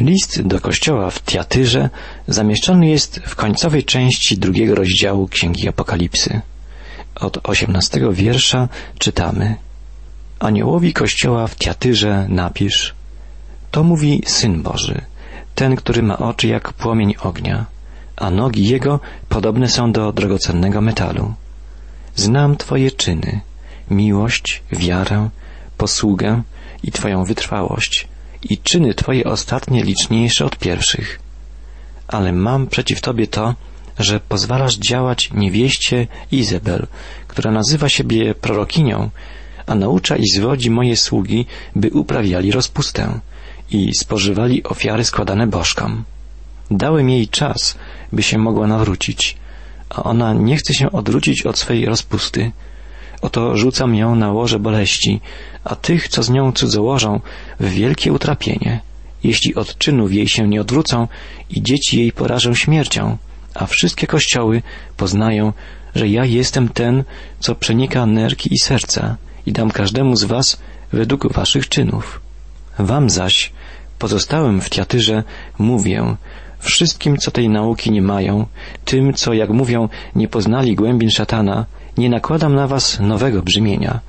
List do kościoła w Tiatyrze zamieszczony jest w końcowej części drugiego rozdziału Księgi Apokalipsy. Od osiemnastego wiersza czytamy Aniołowi kościoła w Tiatyrze napisz To mówi Syn Boży, ten, który ma oczy jak płomień ognia, a nogi jego podobne są do drogocennego metalu. Znam Twoje czyny, miłość, wiarę, posługę i Twoją wytrwałość – i czyny Twoje ostatnie liczniejsze od pierwszych. Ale mam przeciw Tobie to, że pozwalasz działać niewieście Izabel, która nazywa siebie prorokinią, a naucza i zwodzi moje sługi, by uprawiali rozpustę i spożywali ofiary składane bożkom. Dałem jej czas, by się mogła nawrócić, a ona nie chce się odwrócić od swej rozpusty, Oto rzucam ją na łoże boleści, a tych, co z nią cudzołożą, w wielkie utrapienie. Jeśli od czynów jej się nie odwrócą i dzieci jej porażą śmiercią, a wszystkie kościoły poznają, że ja jestem ten, co przenika nerki i serca i dam każdemu z was według waszych czynów. Wam zaś, pozostałym w Tiatyrze, mówię, wszystkim, co tej nauki nie mają, tym, co, jak mówią, nie poznali głębin szatana, nie nakładam na was nowego brzemienia.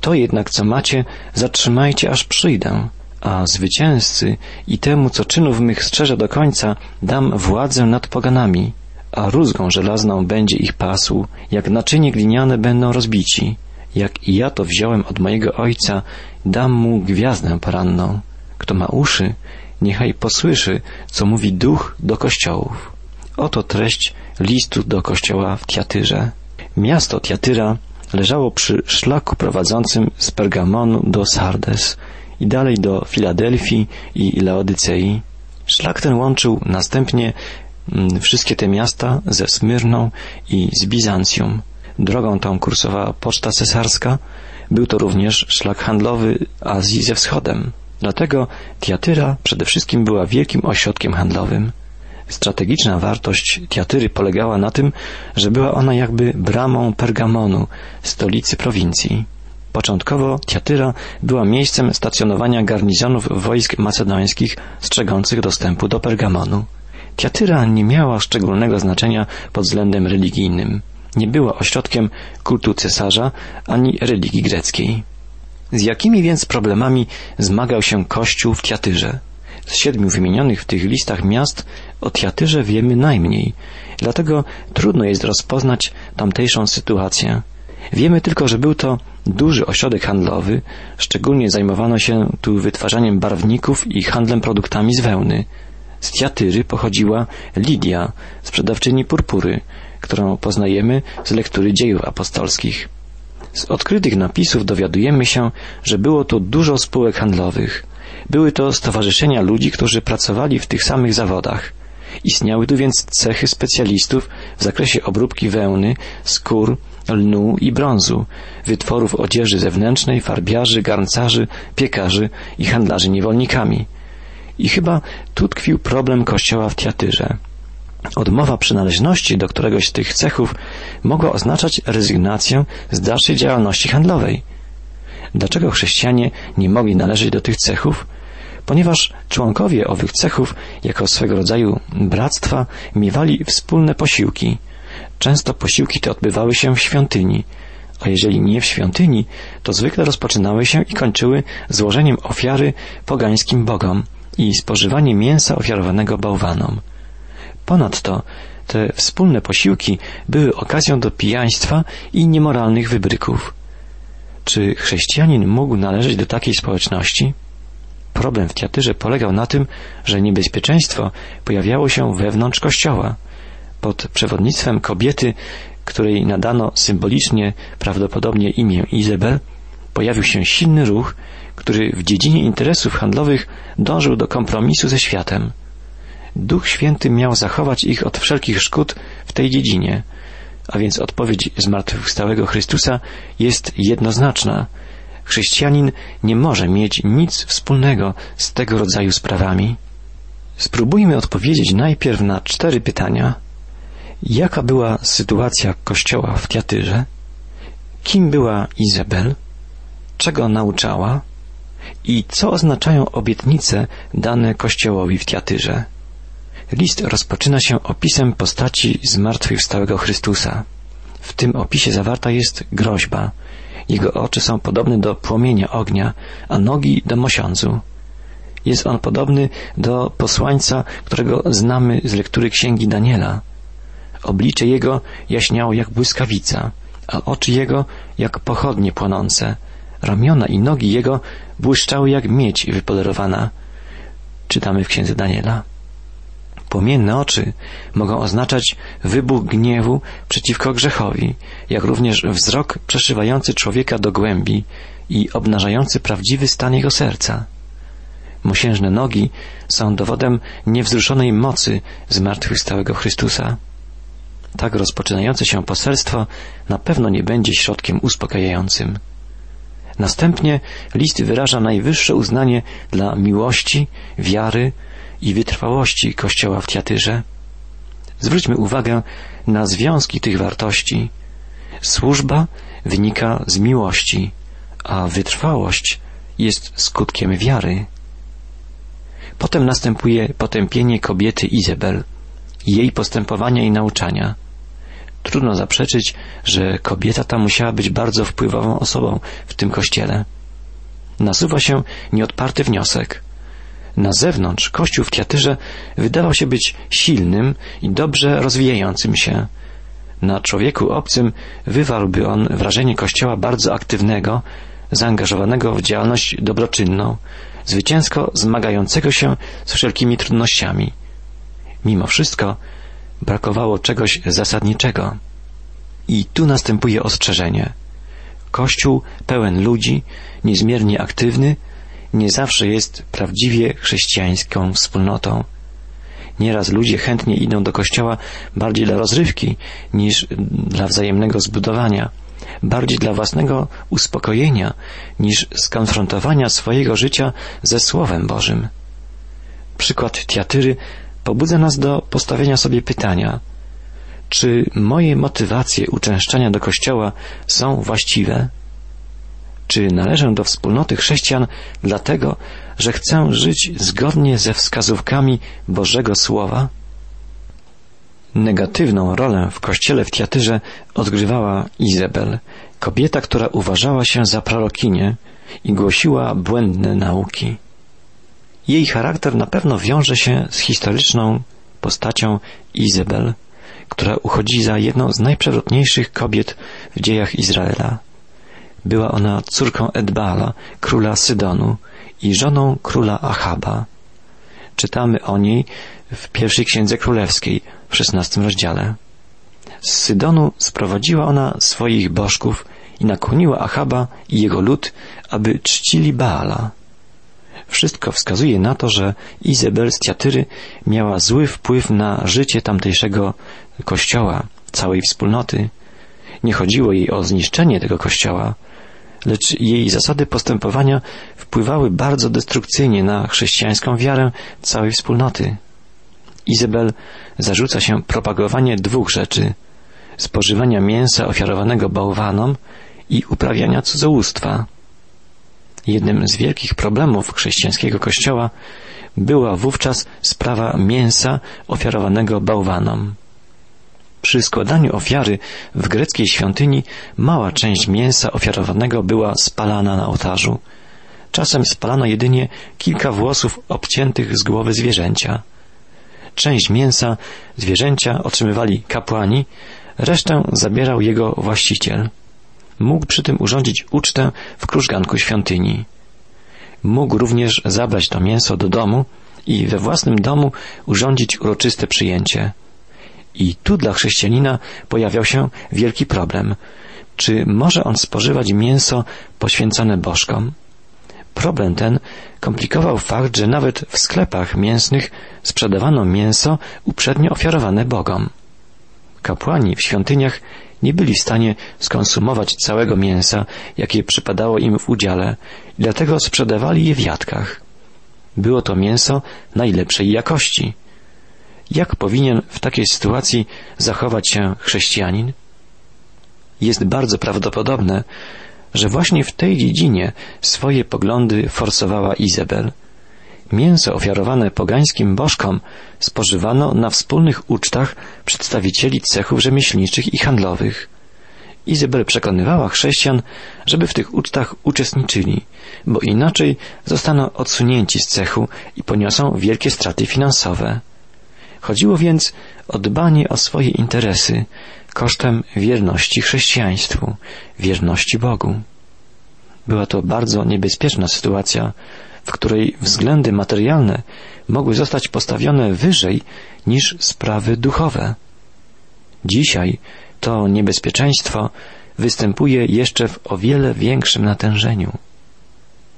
To jednak, co macie, zatrzymajcie, aż przyjdę. A zwycięzcy i temu, co czynów mych strzeże do końca, dam władzę nad poganami, a rózgą żelazną będzie ich pasł, jak naczynie gliniane będą rozbici. Jak i ja to wziąłem od mojego ojca, dam mu gwiazdę poranną. Kto ma uszy, niechaj posłyszy, co mówi duch do kościołów. Oto treść listu do kościoła w Tiatyrze. Miasto Tiatyra leżało przy szlaku prowadzącym z Pergamonu do Sardes i dalej do Filadelfii i Laodycei. Szlak ten łączył następnie mm, wszystkie te miasta ze Smyrną i z Bizancjum. Drogą tą kursowała poczta cesarska, był to również szlak handlowy Azji ze wschodem. Dlatego Tiatyra przede wszystkim była wielkim ośrodkiem handlowym. Strategiczna wartość Tiatyry polegała na tym, że była ona jakby bramą Pergamonu, stolicy prowincji. Początkowo Tiatyra była miejscem stacjonowania garnizonów wojsk macedońskich strzegących dostępu do Pergamonu. Tiatyra nie miała szczególnego znaczenia pod względem religijnym. Nie była ośrodkiem kultu cesarza ani religii greckiej. Z jakimi więc problemami zmagał się Kościół w Tiatyrze? Z siedmiu wymienionych w tych listach miast o Tiatyrze wiemy najmniej, dlatego trudno jest rozpoznać tamtejszą sytuację. Wiemy tylko, że był to duży ośrodek handlowy, szczególnie zajmowano się tu wytwarzaniem barwników i handlem produktami z wełny. Z Tiatyry pochodziła Lidia, sprzedawczyni purpury, którą poznajemy z lektury dziejów apostolskich. Z odkrytych napisów dowiadujemy się, że było tu dużo spółek handlowych. Były to stowarzyszenia ludzi, którzy pracowali w tych samych zawodach. Istniały tu więc cechy specjalistów w zakresie obróbki wełny, skór, lnu i brązu, wytworów odzieży zewnętrznej, farbiarzy, garncarzy, piekarzy i handlarzy niewolnikami. I chyba tu tkwił problem kościoła w Tiatyrze. Odmowa przynależności do któregoś z tych cechów mogła oznaczać rezygnację z dalszej działalności handlowej. Dlaczego chrześcijanie nie mogli należeć do tych cechów? Ponieważ członkowie owych cechów, jako swego rodzaju bractwa, miewali wspólne posiłki. Często posiłki te odbywały się w świątyni, a jeżeli nie w świątyni, to zwykle rozpoczynały się i kończyły złożeniem ofiary pogańskim bogom i spożywaniem mięsa ofiarowanego bałwanom. Ponadto te wspólne posiłki były okazją do pijaństwa i niemoralnych wybryków. Czy chrześcijanin mógł należeć do takiej społeczności? Problem w Tiatyrze polegał na tym, że niebezpieczeństwo pojawiało się wewnątrz kościoła. Pod przewodnictwem kobiety, której nadano symbolicznie prawdopodobnie imię Izabel, pojawił się silny ruch, który w dziedzinie interesów handlowych dążył do kompromisu ze światem. Duch Święty miał zachować ich od wszelkich szkód w tej dziedzinie, a więc odpowiedź zmartwychwstałego Chrystusa jest jednoznaczna. Chrześcijanin nie może mieć nic wspólnego z tego rodzaju sprawami. Spróbujmy odpowiedzieć najpierw na cztery pytania. Jaka była sytuacja Kościoła w Tiatyrze? Kim była Izabel? Czego nauczała? I co oznaczają obietnice dane Kościołowi w Tiatyrze? List rozpoczyna się opisem postaci zmartwychwstałego Chrystusa. W tym opisie zawarta jest groźba. Jego oczy są podobne do płomienia ognia, a nogi do mosiądzu. Jest on podobny do posłańca, którego znamy z lektury księgi Daniela. Oblicze jego jaśniało jak błyskawica, a oczy jego jak pochodnie płonące. Ramiona i nogi jego błyszczały jak miedź wypolerowana. Czytamy w księdze Daniela. Płomienne oczy mogą oznaczać wybuch gniewu przeciwko grzechowi, jak również wzrok przeszywający człowieka do głębi i obnażający prawdziwy stan jego serca. Mosiężne nogi są dowodem niewzruszonej mocy zmartwychwstałego Chrystusa. Tak rozpoczynające się poselstwo na pewno nie będzie środkiem uspokajającym. Następnie list wyraża najwyższe uznanie dla miłości, wiary i wytrwałości Kościoła w Tiatyrze. Zwróćmy uwagę na związki tych wartości. Służba wynika z miłości, a wytrwałość jest skutkiem wiary. Potem następuje potępienie kobiety Izabel, jej postępowania i nauczania. Trudno zaprzeczyć, że kobieta ta musiała być bardzo wpływową osobą w tym kościele. Nasuwa się nieodparty wniosek. Na zewnątrz kościół w Tiatyrze wydawał się być silnym i dobrze rozwijającym się. Na człowieku obcym wywarłby on wrażenie kościoła bardzo aktywnego, zaangażowanego w działalność dobroczynną, zwycięsko zmagającego się z wszelkimi trudnościami. Mimo wszystko brakowało czegoś zasadniczego. I tu następuje ostrzeżenie. Kościół pełen ludzi, niezmiernie aktywny, nie zawsze jest prawdziwie chrześcijańską wspólnotą. Nieraz ludzie chętnie idą do kościoła bardziej dla rozrywki niż dla wzajemnego zbudowania, bardziej dla własnego uspokojenia niż skonfrontowania swojego życia ze Słowem Bożym. Przykład Tiatyry pobudza nas do postawienia sobie pytania, czy moje motywacje uczęszczania do Kościoła są właściwe? Czy należę do wspólnoty chrześcijan dlatego, że chcę żyć zgodnie ze wskazówkami Bożego Słowa? Negatywną rolę w kościele w Tiatyrze odgrywała Izabel, kobieta, która uważała się za prorokinię i głosiła błędne nauki. Jej charakter na pewno wiąże się z historyczną postacią Izabel, która uchodzi za jedną z najprzewrotniejszych kobiet w dziejach Izraela. Była ona córką Edbala, króla Sydonu i żoną króla Achaba. Czytamy o niej w pierwszej księdze królewskiej w szesnastym rozdziale. Z Sydonu sprowadziła ona swoich bożków i nakłoniła Achaba i jego lud, aby czcili Baala. Wszystko wskazuje na to, że Izabel z Tiatyry miała zły wpływ na życie tamtejszego kościoła, całej wspólnoty. Nie chodziło jej o zniszczenie tego kościoła, lecz jej zasady postępowania wpływały bardzo destrukcyjnie na chrześcijańską wiarę całej wspólnoty. Izabel zarzuca się propagowanie dwóch rzeczy spożywania mięsa ofiarowanego bałwanom i uprawiania cudzołóstwa. Jednym z wielkich problemów chrześcijańskiego kościoła była wówczas sprawa mięsa ofiarowanego bałwanom. Przy składaniu ofiary w greckiej świątyni mała część mięsa ofiarowanego była spalana na ołtarzu. Czasem spalano jedynie kilka włosów obciętych z głowy zwierzęcia. Część mięsa zwierzęcia otrzymywali kapłani, resztę zabierał jego właściciel. Mógł przy tym urządzić ucztę w krużganku świątyni. Mógł również zabrać to mięso do domu i we własnym domu urządzić uroczyste przyjęcie. I tu dla chrześcijanina pojawiał się wielki problem. Czy może on spożywać mięso poświęcone bożkom? Problem ten komplikował fakt, że nawet w sklepach mięsnych sprzedawano mięso uprzednio ofiarowane Bogom. Kapłani w świątyniach nie byli w stanie skonsumować całego mięsa, jakie przypadało im w udziale, dlatego sprzedawali je w jadkach. Było to mięso najlepszej jakości. Jak powinien w takiej sytuacji zachować się chrześcijanin? Jest bardzo prawdopodobne, że właśnie w tej dziedzinie swoje poglądy forsowała Izabel. Mięso ofiarowane pogańskim bożkom spożywano na wspólnych ucztach przedstawicieli cechów rzemieślniczych i handlowych. Izabel przekonywała chrześcijan, żeby w tych ucztach uczestniczyli, bo inaczej zostaną odsunięci z cechu i poniosą wielkie straty finansowe. Chodziło więc o dbanie o swoje interesy kosztem wierności chrześcijaństwu, wierności Bogu. Była to bardzo niebezpieczna sytuacja, w której względy materialne mogły zostać postawione wyżej niż sprawy duchowe. Dzisiaj to niebezpieczeństwo występuje jeszcze w o wiele większym natężeniu.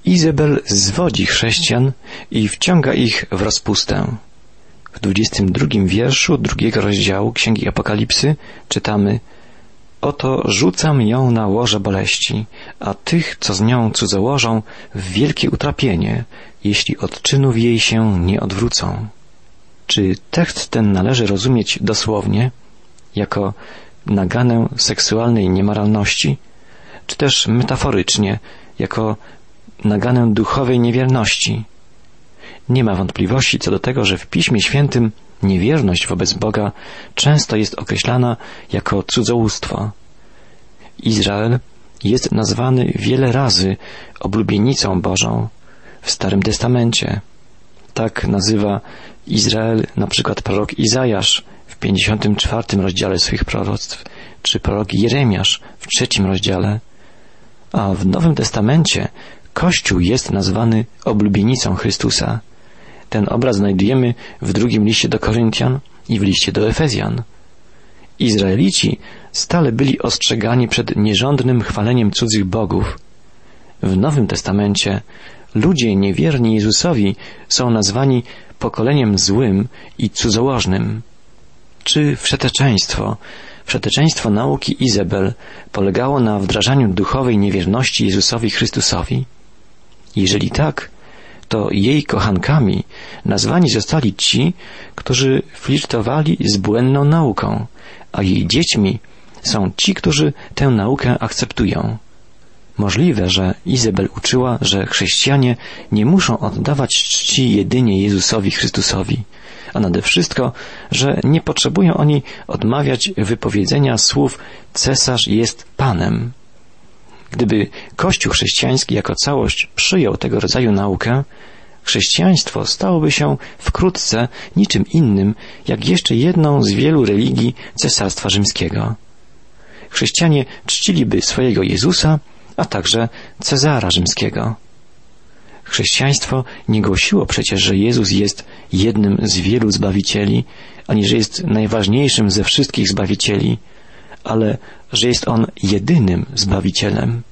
Izabel zwodzi chrześcijan i wciąga ich w rozpustę. W 22 wierszu drugiego rozdziału Księgi Apokalipsy czytamy Oto rzucam ją na łoże boleści, a tych, co z nią cudzołożą, w wielkie utrapienie, jeśli od czynów jej się nie odwrócą. Czy tekst ten należy rozumieć dosłownie, jako naganę seksualnej niemoralności, czy też metaforycznie, jako naganę duchowej niewierności? Nie ma wątpliwości co do tego, że w Piśmie Świętym niewierność wobec Boga często jest określana jako cudzołóstwo. Izrael jest nazwany wiele razy oblubienicą Bożą w Starym Testamencie. Tak nazywa Izrael na przykład prorok Izajasz w 54 rozdziale swych proroctw, czy prorok Jeremiasz w trzecim rozdziale. A w Nowym Testamencie Kościół jest nazwany oblubienicą Chrystusa. Ten obraz znajdujemy w drugim liście do Koryntian i w liście do Efezjan. Izraelici stale byli ostrzegani przed nierządnym chwaleniem cudzych bogów. W Nowym Testamencie ludzie niewierni Jezusowi są nazwani pokoleniem złym i cudzołożnym. Czy wszeteczeństwo, wszeteczeństwo nauki Izabel polegało na wdrażaniu duchowej niewierności Jezusowi Chrystusowi? Jeżeli tak, to jej kochankami nazwani zostali ci, którzy flirtowali z błędną nauką, a jej dziećmi są ci, którzy tę naukę akceptują. Możliwe, że Izabel uczyła, że chrześcijanie nie muszą oddawać czci jedynie Jezusowi Chrystusowi, a nade wszystko, że nie potrzebują oni odmawiać wypowiedzenia słów cesarz jest Panem. Gdyby Kościół chrześcijański jako całość przyjął tego rodzaju naukę, chrześcijaństwo stałoby się wkrótce niczym innym, jak jeszcze jedną z wielu religii Cesarstwa Rzymskiego. Chrześcijanie czciliby swojego Jezusa, a także Cezara Rzymskiego. Chrześcijaństwo nie głosiło przecież, że Jezus jest jednym z wielu zbawicieli, ani że jest najważniejszym ze wszystkich zbawicieli, ale że jest on jedynym zbawicielem.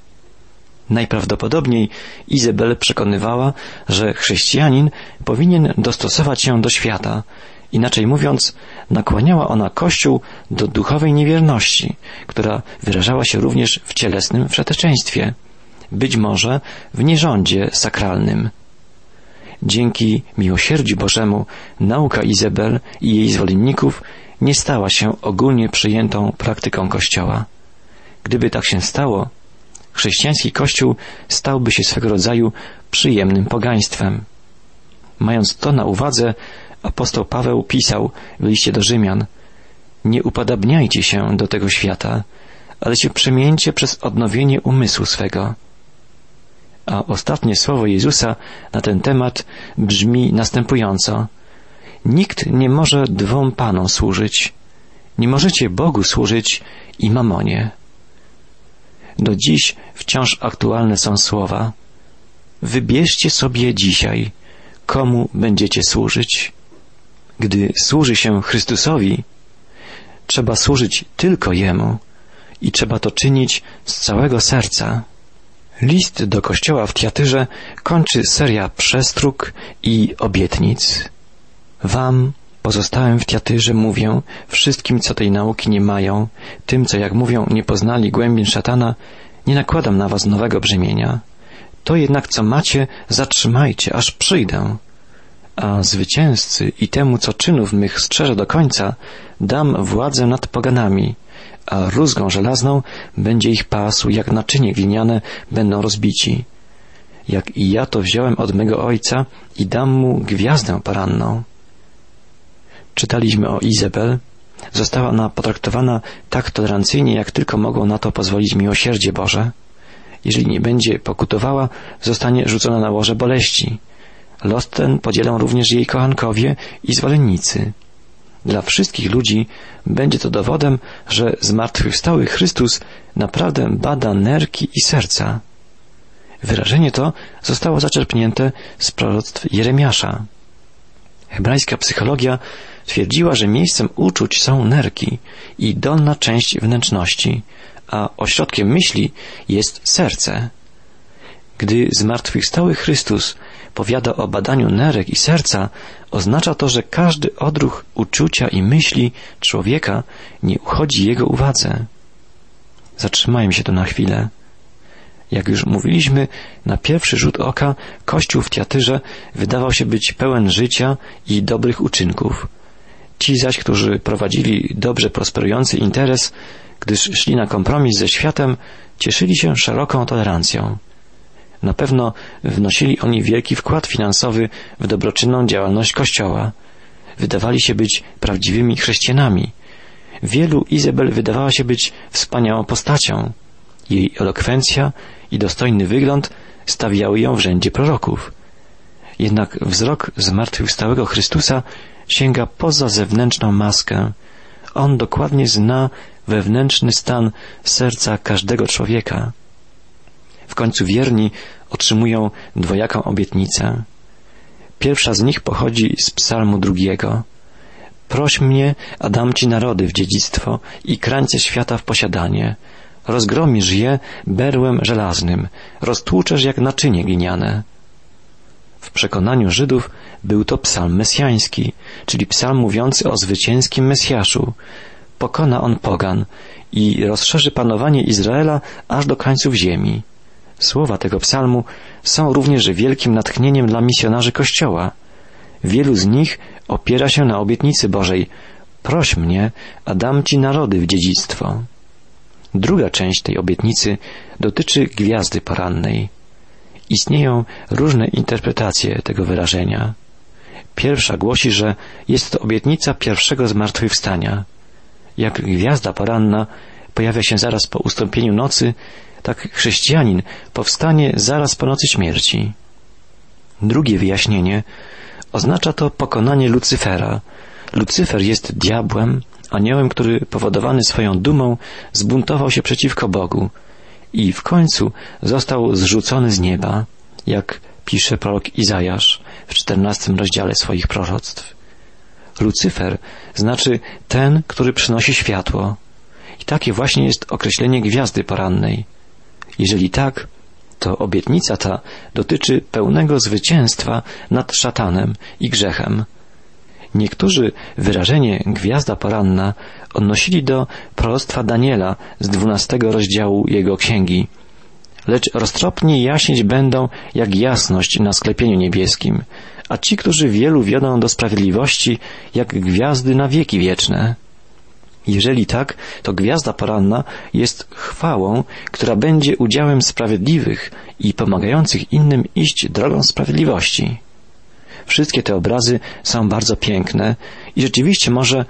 Najprawdopodobniej Izabel przekonywała, że chrześcijanin powinien dostosować się do świata, inaczej mówiąc, nakłaniała ona Kościół do duchowej niewierności, która wyrażała się również w cielesnym wszeteczeństwie, być może w nierządzie sakralnym. Dzięki miłosierdziu Bożemu nauka Izabel i jej zwolenników nie stała się ogólnie przyjętą praktyką Kościoła. Gdyby tak się stało, chrześcijański Kościół stałby się swego rodzaju przyjemnym pogaństwem. Mając to na uwadze, apostoł Paweł pisał w liście do Rzymian Nie upadabniajcie się do tego świata, ale się przemieńcie przez odnowienie umysłu swego. A ostatnie słowo Jezusa na ten temat brzmi następująco. Nikt nie może dwom panom służyć. Nie możecie Bogu służyć i mamonie. Do dziś wciąż aktualne są słowa Wybierzcie sobie dzisiaj, komu będziecie służyć. Gdy służy się Chrystusowi, trzeba służyć tylko Jemu i trzeba to czynić z całego serca. List do kościoła w Tiatyrze kończy seria przestróg i obietnic. Wam, pozostałem w Tiatyrze, mówię, wszystkim, co tej nauki nie mają, tym, co jak mówią, nie poznali głębin szatana, nie nakładam na was nowego brzemienia. To jednak, co macie, zatrzymajcie, aż przyjdę. A zwycięzcy i temu, co czynów mych strzeże do końca, dam władzę nad poganami, a rózgą żelazną będzie ich pasł, jak naczynie gliniane będą rozbici. Jak i ja to wziąłem od mego ojca i dam mu gwiazdę poranną. Czytaliśmy o Izabel. Została ona potraktowana tak tolerancyjnie, jak tylko mogą na to pozwolić miłosierdzie Boże. Jeżeli nie będzie pokutowała, zostanie rzucona na łoże boleści. Los ten podzielą również jej kochankowie i zwolennicy. Dla wszystkich ludzi będzie to dowodem, że zmartwychwstały Chrystus naprawdę bada nerki i serca. Wyrażenie to zostało zaczerpnięte z proroctw Jeremiasza. Hebrajska psychologia twierdziła, że miejscem uczuć są nerki i dolna część wnętrzności, a ośrodkiem myśli jest serce. Gdy zmartwychwstały Chrystus powiada o badaniu nerek i serca, oznacza to, że każdy odruch uczucia i myśli człowieka nie uchodzi jego uwadze. Zatrzymajmy się tu na chwilę. Jak już mówiliśmy, na pierwszy rzut oka Kościół w Tiatyrze wydawał się być pełen życia i dobrych uczynków. Ci zaś, którzy prowadzili dobrze prosperujący interes, gdyż szli na kompromis ze światem, cieszyli się szeroką tolerancją. Na pewno wnosili oni wielki wkład finansowy w dobroczynną działalność Kościoła. Wydawali się być prawdziwymi chrześcijanami. Wielu Izabel wydawała się być wspaniałą postacią. Jej elokwencja i dostojny wygląd stawiały ją w rzędzie proroków. Jednak wzrok zmartwychwstałego Chrystusa sięga poza zewnętrzną maskę. On dokładnie zna wewnętrzny stan serca każdego człowieka. W końcu wierni otrzymują dwojaką obietnicę. Pierwsza z nich pochodzi z psalmu drugiego. Proś mnie, a dam ci narody w dziedzictwo i krańce świata w posiadanie. Rozgromisz je berłem żelaznym, roztłuczesz jak naczynie gliniane. W przekonaniu Żydów był to psalm mesjański, czyli psalm mówiący o zwycięskim Mesjaszu. Pokona on pogan i rozszerzy panowanie Izraela aż do krańców ziemi. Słowa tego psalmu są również wielkim natchnieniem dla misjonarzy Kościoła. Wielu z nich opiera się na obietnicy Bożej Proś mnie, a dam Ci narody w dziedzictwo. Druga część tej obietnicy dotyczy gwiazdy porannej. Istnieją różne interpretacje tego wyrażenia. Pierwsza głosi, że jest to obietnica pierwszego zmartwychwstania. Jak gwiazda poranna pojawia się zaraz po ustąpieniu nocy, tak chrześcijanin powstanie zaraz po nocy śmierci. Drugie wyjaśnienie oznacza to pokonanie Lucyfera. Lucyfer jest diabłem, aniołem, który powodowany swoją dumą zbuntował się przeciwko Bogu i w końcu został zrzucony z nieba, jak pisze prorok Izajasz w czternastym rozdziale swoich proroctw. Lucyfer znaczy ten, który przynosi światło. I takie właśnie jest określenie gwiazdy porannej. Jeżeli tak, to obietnica ta dotyczy pełnego zwycięstwa nad szatanem i grzechem. Niektórzy wyrażenie gwiazda poranna odnosili do proroctwa Daniela z dwunastego rozdziału jego księgi. Lecz roztropni jaśnieć będą jak jasność na sklepieniu niebieskim, a ci, którzy wielu wiodą do sprawiedliwości, jak gwiazdy na wieki wieczne. Jeżeli tak, to gwiazda poranna jest chwałą, która będzie udziałem sprawiedliwych i pomagających innym iść drogą sprawiedliwości. Wszystkie te obrazy są bardzo piękne i rzeczywiście może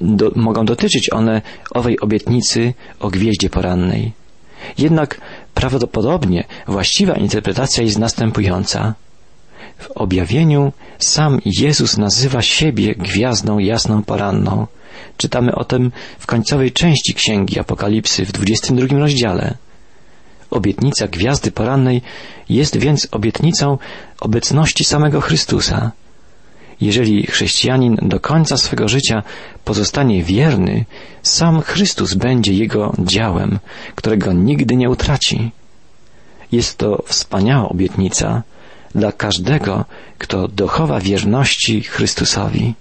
do, mogą dotyczyć one owej obietnicy o gwieździe porannej. Jednak prawdopodobnie właściwa interpretacja jest następująca. W objawieniu sam Jezus nazywa siebie gwiazdą jasną poranną. Czytamy o tym w końcowej części Księgi Apokalipsy w 22 rozdziale. Obietnica gwiazdy porannej jest więc obietnicą obecności samego Chrystusa. Jeżeli chrześcijanin do końca swego życia pozostanie wierny, sam Chrystus będzie jego działem, którego nigdy nie utraci. Jest to wspaniała obietnica dla każdego, kto dochowa wierności Chrystusowi.